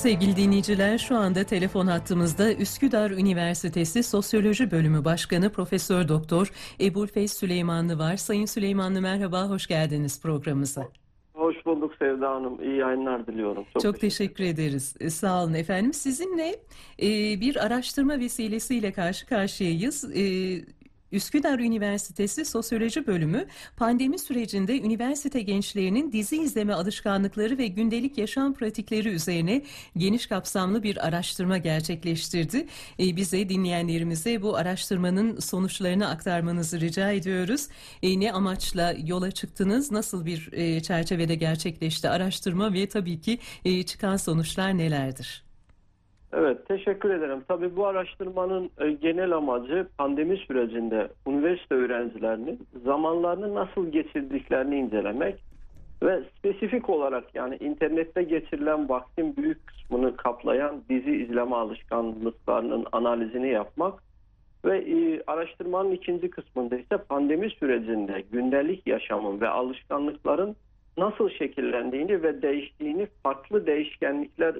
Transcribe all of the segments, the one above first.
Sevgili dinleyiciler şu anda telefon hattımızda Üsküdar Üniversitesi Sosyoloji Bölümü Başkanı Profesör Doktor Ebul Feyz Süleymanlı var. Sayın Süleymanlı merhaba, hoş geldiniz programımıza. Hoş bulduk Sevda Hanım. İyi yayınlar diliyorum. Çok, Çok teşekkür, teşekkür ederiz. E, sağ olun efendim. Sizinle e, bir araştırma vesilesiyle karşı karşıyayız. E, Üsküdar Üniversitesi Sosyoloji Bölümü pandemi sürecinde üniversite gençlerinin dizi izleme alışkanlıkları ve gündelik yaşam pratikleri üzerine geniş kapsamlı bir araştırma gerçekleştirdi. E, bize dinleyenlerimize bu araştırmanın sonuçlarını aktarmanızı rica ediyoruz. E, ne amaçla yola çıktınız? Nasıl bir e, çerçevede gerçekleşti araştırma ve tabii ki e, çıkan sonuçlar nelerdir? Evet, teşekkür ederim. Tabii bu araştırmanın e, genel amacı pandemi sürecinde üniversite öğrencilerinin zamanlarını nasıl geçirdiklerini incelemek ve spesifik olarak yani internette geçirilen vaktin büyük kısmını kaplayan dizi izleme alışkanlıklarının analizini yapmak ve e, araştırmanın ikinci kısmında ise pandemi sürecinde gündelik yaşamın ve alışkanlıkların nasıl şekillendiğini ve değiştiğini farklı değişkenlikler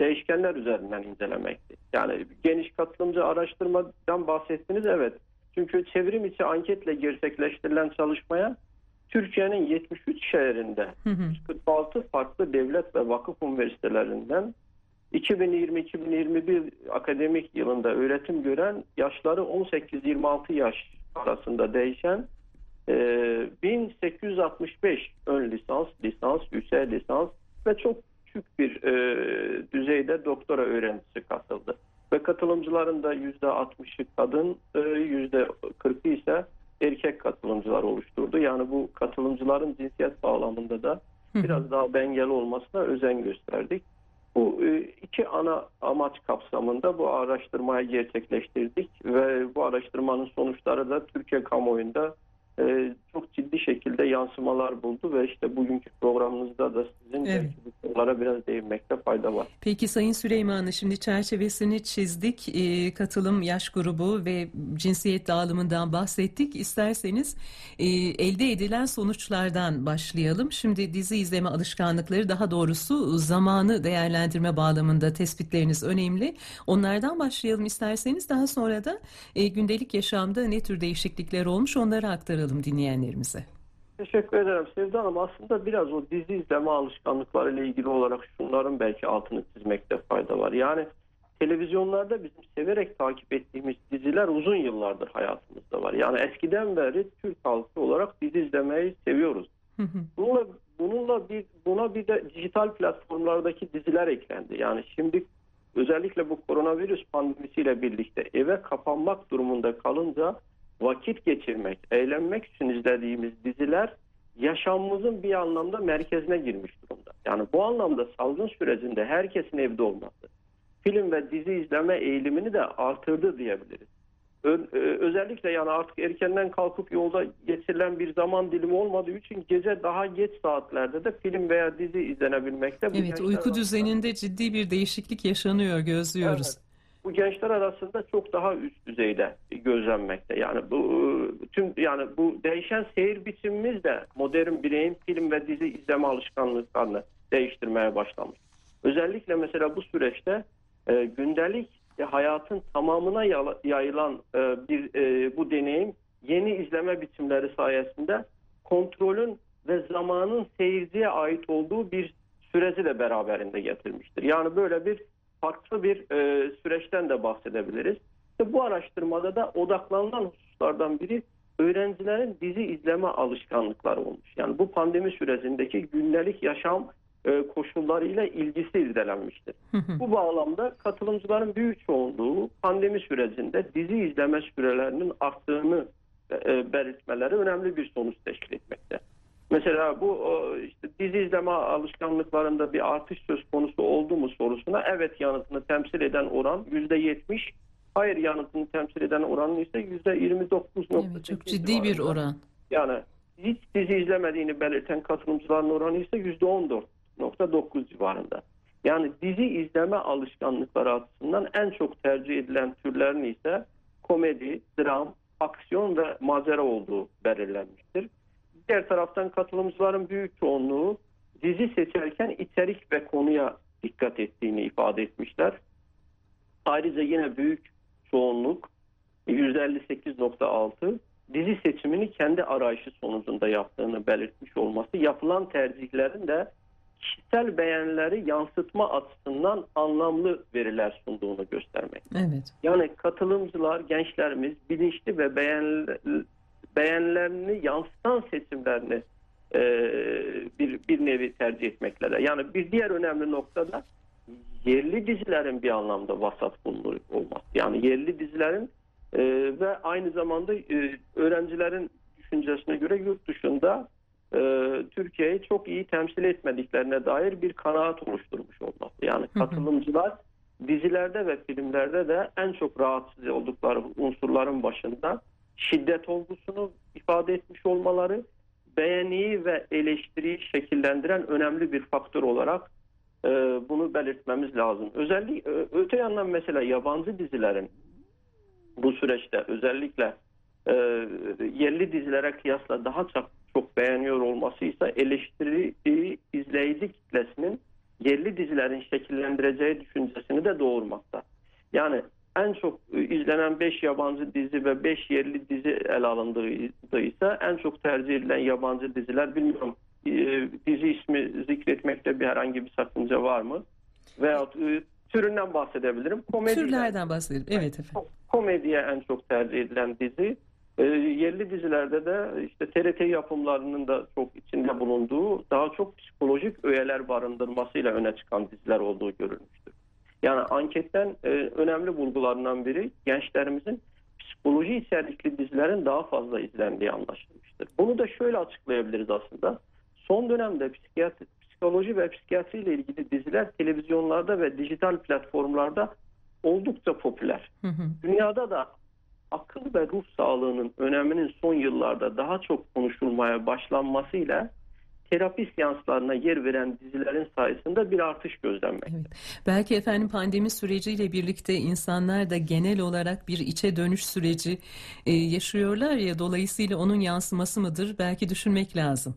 değişkenler üzerinden incelemekti. Yani geniş katılımcı araştırmadan bahsettiniz evet. Çünkü çevrim içi anketle gerçekleştirilen çalışmaya Türkiye'nin 73 şehrinde 146 farklı devlet ve vakıf üniversitelerinden 2020-2021 akademik yılında öğretim gören yaşları 18-26 yaş arasında değişen 1865 ee, ön lisans, lisans, yüksek lisans ve çok küçük bir e, düzeyde doktora öğrencisi katıldı. Ve katılımcıların da %60'ı kadın, e, %40'ı ise erkek katılımcılar oluşturdu. Yani bu katılımcıların cinsiyet bağlamında da biraz daha dengeli olmasına özen gösterdik. Bu e, iki ana amaç kapsamında bu araştırmayı gerçekleştirdik ve bu araştırmanın sonuçları da Türkiye kamuoyunda e, çok ciddi şekilde yansımalar buldu ve işte bugünkü programımızda da sizin evet. bu konulara biraz değinmekte fayda var. Peki Sayın Süleyman'ı şimdi çerçevesini çizdik. E, katılım yaş grubu ve cinsiyet dağılımından bahsettik. İsterseniz e, elde edilen sonuçlardan başlayalım. Şimdi dizi izleme alışkanlıkları daha doğrusu zamanı değerlendirme bağlamında tespitleriniz önemli. Onlardan başlayalım isterseniz daha sonra da e, gündelik yaşamda ne tür değişiklikler olmuş onları aktaralım aktaralım dinleyenlerimize. Teşekkür ederim Sevda Hanım. Aslında biraz o dizi izleme alışkanlıkları ile ilgili olarak şunların belki altını çizmekte fayda var. Yani televizyonlarda bizim severek takip ettiğimiz diziler uzun yıllardır hayatımızda var. Yani eskiden beri Türk halkı olarak dizi izlemeyi seviyoruz. Bununla, bununla bir buna bir de dijital platformlardaki diziler eklendi. Yani şimdi özellikle bu koronavirüs pandemisiyle birlikte eve kapanmak durumunda kalınca vakit geçirmek, eğlenmek için izlediğimiz diziler yaşamımızın bir anlamda merkezine girmiş durumda. Yani bu anlamda salgın sürecinde herkesin evde olması, film ve dizi izleme eğilimini de artırdı diyebiliriz. E, özellikle yani artık erkenden kalkıp yolda geçirilen bir zaman dilimi olmadığı için gece daha geç saatlerde de film veya dizi izlenebilmekte. Evet uyku düzeninde ciddi bir değişiklik yaşanıyor gözlüyoruz. Evet bu gençler arasında çok daha üst düzeyde gözlenmekte. Yani bu tüm yani bu değişen seyir biçimimiz de modern bireyin film ve dizi izleme alışkanlıklarını değiştirmeye başlamış. Özellikle mesela bu süreçte e, gündelik hayatın tamamına yayılan e, bir e, bu deneyim yeni izleme biçimleri sayesinde kontrolün ve zamanın seyirciye ait olduğu bir süreci de beraberinde getirmiştir. Yani böyle bir farklı bir e, süreçten de bahsedebiliriz. İşte bu araştırmada da odaklanılan hususlardan biri öğrencilerin dizi izleme alışkanlıkları olmuş. Yani bu pandemi sürecindeki gündelik yaşam e, koşullarıyla ilgisi irdelenmiştir. bu bağlamda katılımcıların büyük çoğunluğu pandemi sürecinde dizi izleme sürelerinin arttığını e, belirtmeleri önemli bir sonuç teşkil etmekte. Mesela bu işte dizi izleme alışkanlıklarında bir artış söz konusu oldu mu sorusuna evet yanıtını temsil eden oran yüzde yetmiş, hayır yanıtını temsil eden oranın ise yüzde yirmi dokuz Evet, çok ciddi bir oran. Yani hiç dizi izlemediğini belirten katılımcıların oranı ise yüzde on dört nokta dokuz civarında. Yani dizi izleme alışkanlıkları açısından en çok tercih edilen türlerin ise komedi, dram, aksiyon ve mazera olduğu belirlenmiştir. Diğer taraftan katılımcıların büyük çoğunluğu dizi seçerken içerik ve konuya dikkat ettiğini ifade etmişler. Ayrıca yine büyük çoğunluk %58.6 dizi seçimini kendi arayışı sonucunda yaptığını belirtmiş olması yapılan tercihlerin de kişisel beğenileri yansıtma açısından anlamlı veriler sunduğunu göstermek. Evet. Yani katılımcılar, gençlerimiz bilinçli ve beğen, beğenilerini yansıtan seçimlerini e, bir, bir nevi tercih etmekle. Yani bir diğer önemli nokta da yerli dizilerin bir anlamda vasat bulunur olması. Yani yerli dizilerin e, ve aynı zamanda e, öğrencilerin düşüncesine göre yurt dışında e, Türkiye'yi çok iyi temsil etmediklerine dair bir kanaat oluşturmuş olması. Yani katılımcılar dizilerde ve filmlerde de en çok rahatsız oldukları unsurların başında şiddet olgusunu ifade etmiş olmaları, beğeniyi ve eleştiriyi şekillendiren önemli bir faktör olarak e, bunu belirtmemiz lazım. Özellikle öte yandan mesela yabancı dizilerin bu süreçte özellikle e, yerli dizilere kıyasla daha çok, çok beğeniyor olması ise eleştiri izleyici kitlesinin yerli dizilerin şekillendireceği düşüncesini de doğurmakta. Yani en çok izlenen 5 yabancı dizi ve 5 yerli dizi ele alındıysa en çok tercih edilen yabancı diziler bilmiyorum e, dizi ismi zikretmekte bir herhangi bir sakınca var mı? Veyahut e, türünden bahsedebilirim. Komedi Türlerden bahsedelim. Evet efendim. Komediye en çok tercih edilen dizi. E, yerli dizilerde de işte TRT yapımlarının da çok içinde bulunduğu daha çok psikolojik öğeler barındırmasıyla öne çıkan diziler olduğu görülmüştür. Yani anketten e, önemli bulgularından biri gençlerimizin psikoloji içerikli dizilerin daha fazla izlendiği anlaşılmıştır. Bunu da şöyle açıklayabiliriz aslında. Son dönemde psikiyatri, psikoloji ve psikiyatri ile ilgili diziler televizyonlarda ve dijital platformlarda oldukça popüler. Hı hı. Dünyada da akıl ve ruh sağlığının öneminin son yıllarda daha çok konuşulmaya başlanmasıyla terapi seanslarına yer veren dizilerin sayesinde bir artış gözlenmekte. Evet. Belki efendim pandemi süreciyle birlikte insanlar da genel olarak bir içe dönüş süreci e, yaşıyorlar ya dolayısıyla onun yansıması mıdır? Belki düşünmek lazım.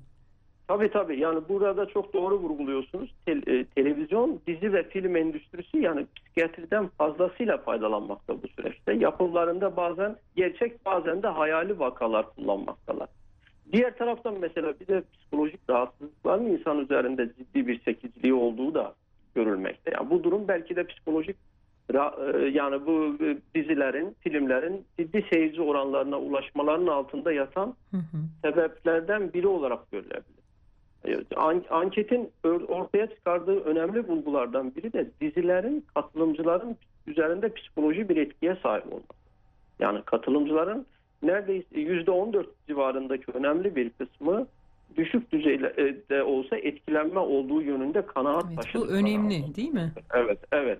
Tabii tabii yani burada çok doğru vurguluyorsunuz. Te, e, televizyon, dizi ve film endüstrisi yani psikiyatriden fazlasıyla faydalanmakta bu süreçte. Yapımlarında bazen gerçek bazen de hayali vakalar kullanmaktalar. Diğer taraftan mesela bir de psikolojik rahatsızlıkların insan üzerinde ciddi bir çekiciliği olduğu da görülmekte. Yani bu durum belki de psikolojik e, yani bu e, dizilerin, filmlerin ciddi seyirci oranlarına ulaşmalarının altında yatan hı hı. sebeplerden biri olarak görülebilir. E, anketin ortaya çıkardığı önemli bulgulardan biri de dizilerin katılımcıların üzerinde psikoloji bir etkiye sahip olması. Yani katılımcıların neredeyse %14 civarındaki önemli bir kısmı düşük düzeyde olsa etkilenme olduğu yönünde kanaat evet, taşıdı. Bu önemli değil mi? Evet, evet.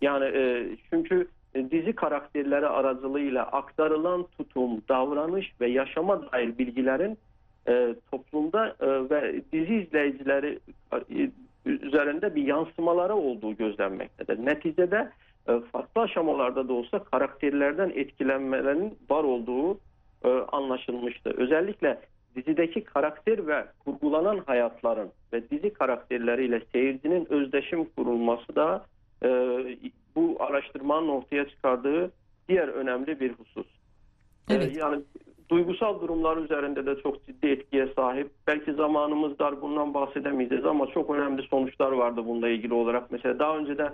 Yani e, çünkü dizi karakterleri aracılığıyla aktarılan tutum, davranış ve yaşama dair bilgilerin e, toplumda e, ve dizi izleyicileri e, üzerinde bir yansımaları olduğu gözlenmektedir. Neticede e, farklı aşamalarda da olsa karakterlerden etkilenmelerin var olduğu e, anlaşılmıştı. Özellikle dizideki karakter ve kurgulanan hayatların ve dizi karakterleriyle seyircinin özdeşim kurulması da e, bu araştırmanın ortaya çıkardığı diğer önemli bir husus. Evet. Yani duygusal durumlar üzerinde de çok ciddi etkiye sahip. Belki zamanımız dar bundan bahsedemeyeceğiz ama çok önemli sonuçlar vardı bununla ilgili olarak. Mesela daha önce de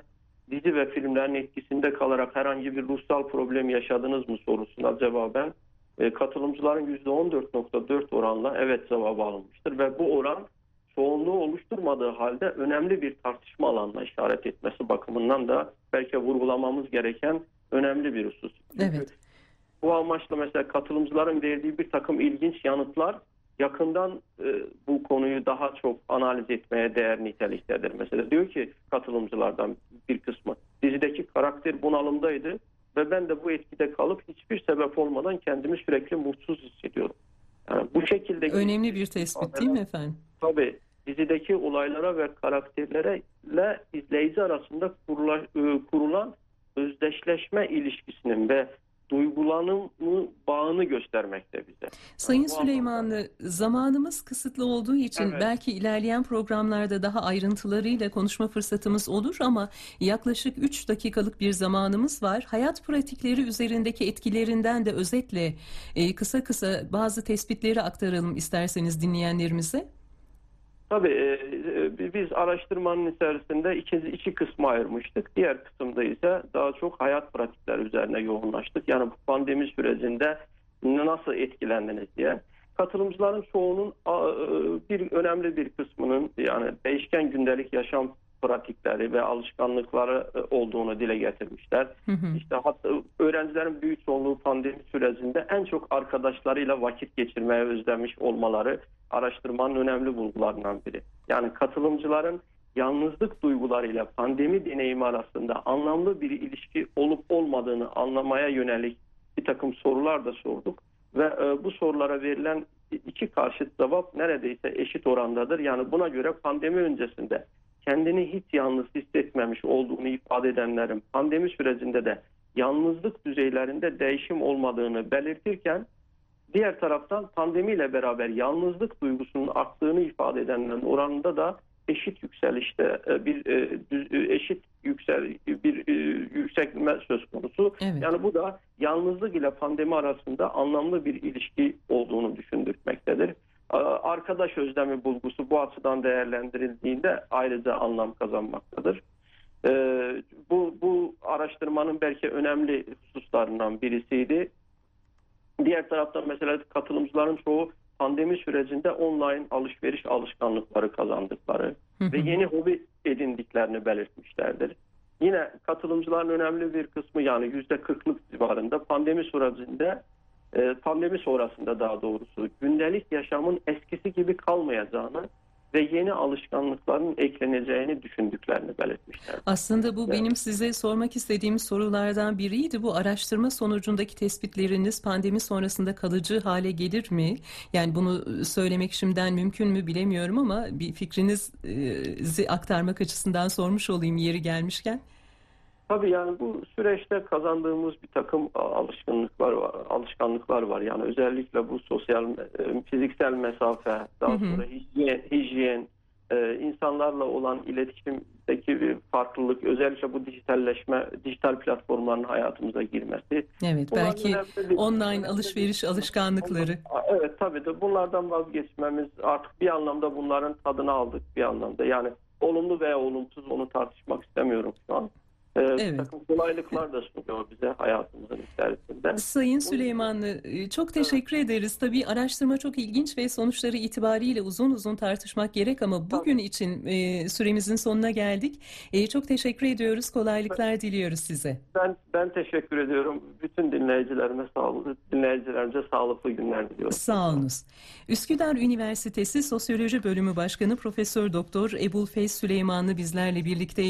dizi ve filmlerin etkisinde kalarak herhangi bir ruhsal problem yaşadınız mı sorusuna cevaben e, katılımcıların %14.4 oranla evet cevabı alınmıştır ve bu oran çoğunluğu oluşturmadığı halde önemli bir tartışma alanına işaret etmesi bakımından da belki vurgulamamız gereken önemli bir husus. Evet. Bu amaçla mesela katılımcıların verdiği bir takım ilginç yanıtlar yakından e, bu konuyu daha çok analiz etmeye değer niteliktedir. Mesela diyor ki katılımcılardan bir kısmı dizideki karakter bunalımdaydı ve ben de bu etkide kalıp hiçbir sebep olmadan kendimi sürekli mutsuz hissediyorum. Yani bu şekilde önemli bir tespit değil mi efendim? Tabii dizideki olaylara ve karakterlere izleyici arasında kurula, e, kurulan özdeşleşme ilişkisinin ve duygulanımı bağını göstermekte bize. Sayın Bu Süleymanlı, zamanımız kısıtlı olduğu için Evet. belki ilerleyen programlarda daha ayrıntılarıyla konuşma fırsatımız olur ama yaklaşık 3 dakikalık bir zamanımız var. Hayat pratikleri üzerindeki etkilerinden de özetle e, kısa kısa bazı tespitleri aktaralım isterseniz dinleyenlerimize. Tabii e, e, biz araştırmanın içerisinde iki, iki kısmı ayırmıştık. Diğer kısımda ise daha çok hayat pratikleri üzerine yoğunlaştık. Yani bu pandemi sürecinde nasıl etkilendiniz diye. Katılımcıların çoğunun e, bir önemli bir kısmının yani değişken gündelik yaşam pratikleri ve alışkanlıkları e, olduğunu dile getirmişler. Hı hı. İşte hatta öğrencilerin büyük çoğunluğu pandemi sürecinde en çok arkadaşlarıyla vakit geçirmeye özlemiş olmaları araştırmanın önemli bulgularından biri. Yani katılımcıların yalnızlık duygularıyla pandemi deneyimi arasında anlamlı bir ilişki olup olmadığını anlamaya yönelik bir takım sorular da sorduk. Ve e, bu sorulara verilen iki karşıt cevap neredeyse eşit orandadır. Yani buna göre pandemi öncesinde kendini hiç yalnız hissetmemiş olduğunu ifade edenlerin pandemi sürecinde de yalnızlık düzeylerinde değişim olmadığını belirtirken diğer taraftan pandemiyle beraber yalnızlık duygusunun arttığını ifade edenlerin oranında da eşit yükselişte e, bir e, e, eşit yüksel bir yükselme söz konusu. Evet. Yani bu da yalnızlık ile pandemi arasında anlamlı bir ilişki olduğunu düşündürtmektedir. Ee, Arkadaş özlemi bulgusu bu açıdan değerlendirildiğinde ayrıca anlam kazanmaktadır. Ee, Bu, bu araştırmanın belki önemli hususlarından birisiydi. Diğer taraftan mesela katılımcıların çoğu pandemi sürecinde online alışveriş alışkanlıkları kazandıkları ve yeni hobi edindiklerini belirtmişlerdir. Yine katılımcıların önemli bir kısmı yani %40'lık civarında pandemi sürecinde e, pandemi sonrasında daha doğrusu gündelik yaşamın eskisi gibi kalmayacağını ve yeni alışkanlıkların ekleneceğini düşündüklerini belirtmişler. Aslında bu Evet. benim size sormak istediğim sorulardan biriydi. Bu araştırma sonucundaki tespitleriniz pandemi sonrasında kalıcı hale gelir mi? Yani bunu söylemek şimdiden mümkün mü bilemiyorum ama bir fikrinizi aktarmak açısından sormuş olayım yeri gelmişken. Tabii yani bu süreçte kazandığımız bir takım alışkanlıklar var, alışkanlıklar var. Yani özellikle bu sosyal, e, fiziksel mesafe, daha Hı hı. sonra hijyen, hijyen e, insanlarla olan iletişimdeki bir farklılık, özellikle bu dijitalleşme, dijital platformların hayatımıza girmesi. Evet Bunlar belki bir- online önemli alışveriş bir- alışkanlıkları. Evet tabii de bunlardan vazgeçmemiz artık bir anlamda bunların tadını aldık bir anlamda. Yani olumlu veya olumsuz onu tartışmak istemiyorum şu an. Ee, Evet. takım kolaylıklar da sunuyor bize hayatımızın içerisinde. Sayın Süleymanlı e, çok teşekkür ederiz. Tabii araştırma çok ilginç ve sonuçları itibariyle uzun uzun tartışmak gerek ama bugün için e, süremizin sonuna geldik. E, Çok teşekkür ediyoruz. Kolaylıklar diliyoruz size. Ben ben teşekkür ediyorum. Bütün dinleyicilerime sağlık, dinleyicilerimize sağlıklı günler diliyorum. Sağ olunuz. Üsküdar Üniversitesi Sosyoloji Bölümü Başkanı Profesör Doktor Ebul Feyz Süleymanlı bizlerle birlikteydi.